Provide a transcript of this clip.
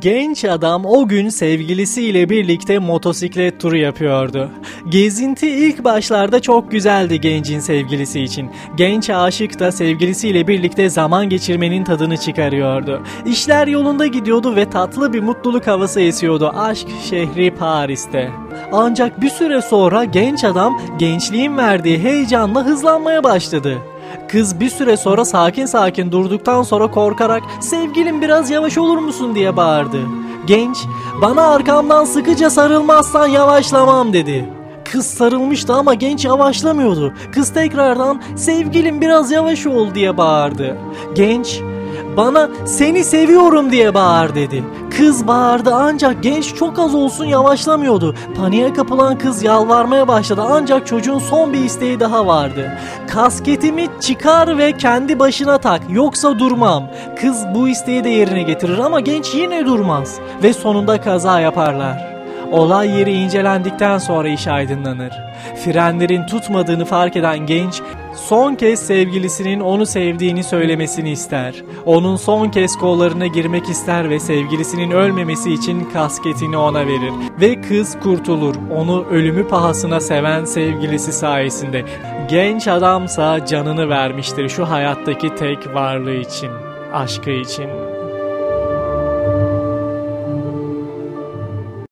Genç adam o gün sevgilisiyle birlikte motosiklet turu yapıyordu. Gezinti ilk başlarda çok güzeldi gencin sevgilisi için. Genç aşık da sevgilisiyle birlikte zaman geçirmenin tadını çıkarıyordu. İşler yolunda gidiyordu ve tatlı bir mutluluk havası esiyordu aşk şehri Paris'te. Ancak bir süre sonra genç adam gençliğin verdiği heyecanla hızlanmaya başladı. Kız bir süre sonra sakin sakin durduktan sonra korkarak sevgilim biraz yavaş olur musun diye bağırdı. Genç bana arkamdan sıkıca sarılmazsan yavaşlamam dedi. Kız sarılmıştı ama genç yavaşlamıyordu. Kız tekrardan sevgilim biraz yavaş ol diye bağırdı. Genç bana seni seviyorum diye bağır dedi. Kız bağırdı ancak genç çok az olsun yavaşlamıyordu. Paniğe kapılan kız yalvarmaya başladı ancak çocuğun son bir isteği daha vardı. Kasketimi çıkar ve kendi başına tak yoksa durmam. Kız bu isteği de yerine getirir ama genç yine durmaz ve sonunda kaza yaparlar. Olay yeri incelendikten sonra iş aydınlanır. Frenlerin tutmadığını fark eden genç son kez sevgilisinin onu sevdiğini söylemesini ister. Onun son kez kollarına girmek ister ve sevgilisinin ölmemesi için kasketini ona verir. Ve kız kurtulur. Onu ölümü pahasına seven sevgilisi sayesinde. Genç adamsa canını vermiştir şu hayattaki tek varlığı için, aşkı için.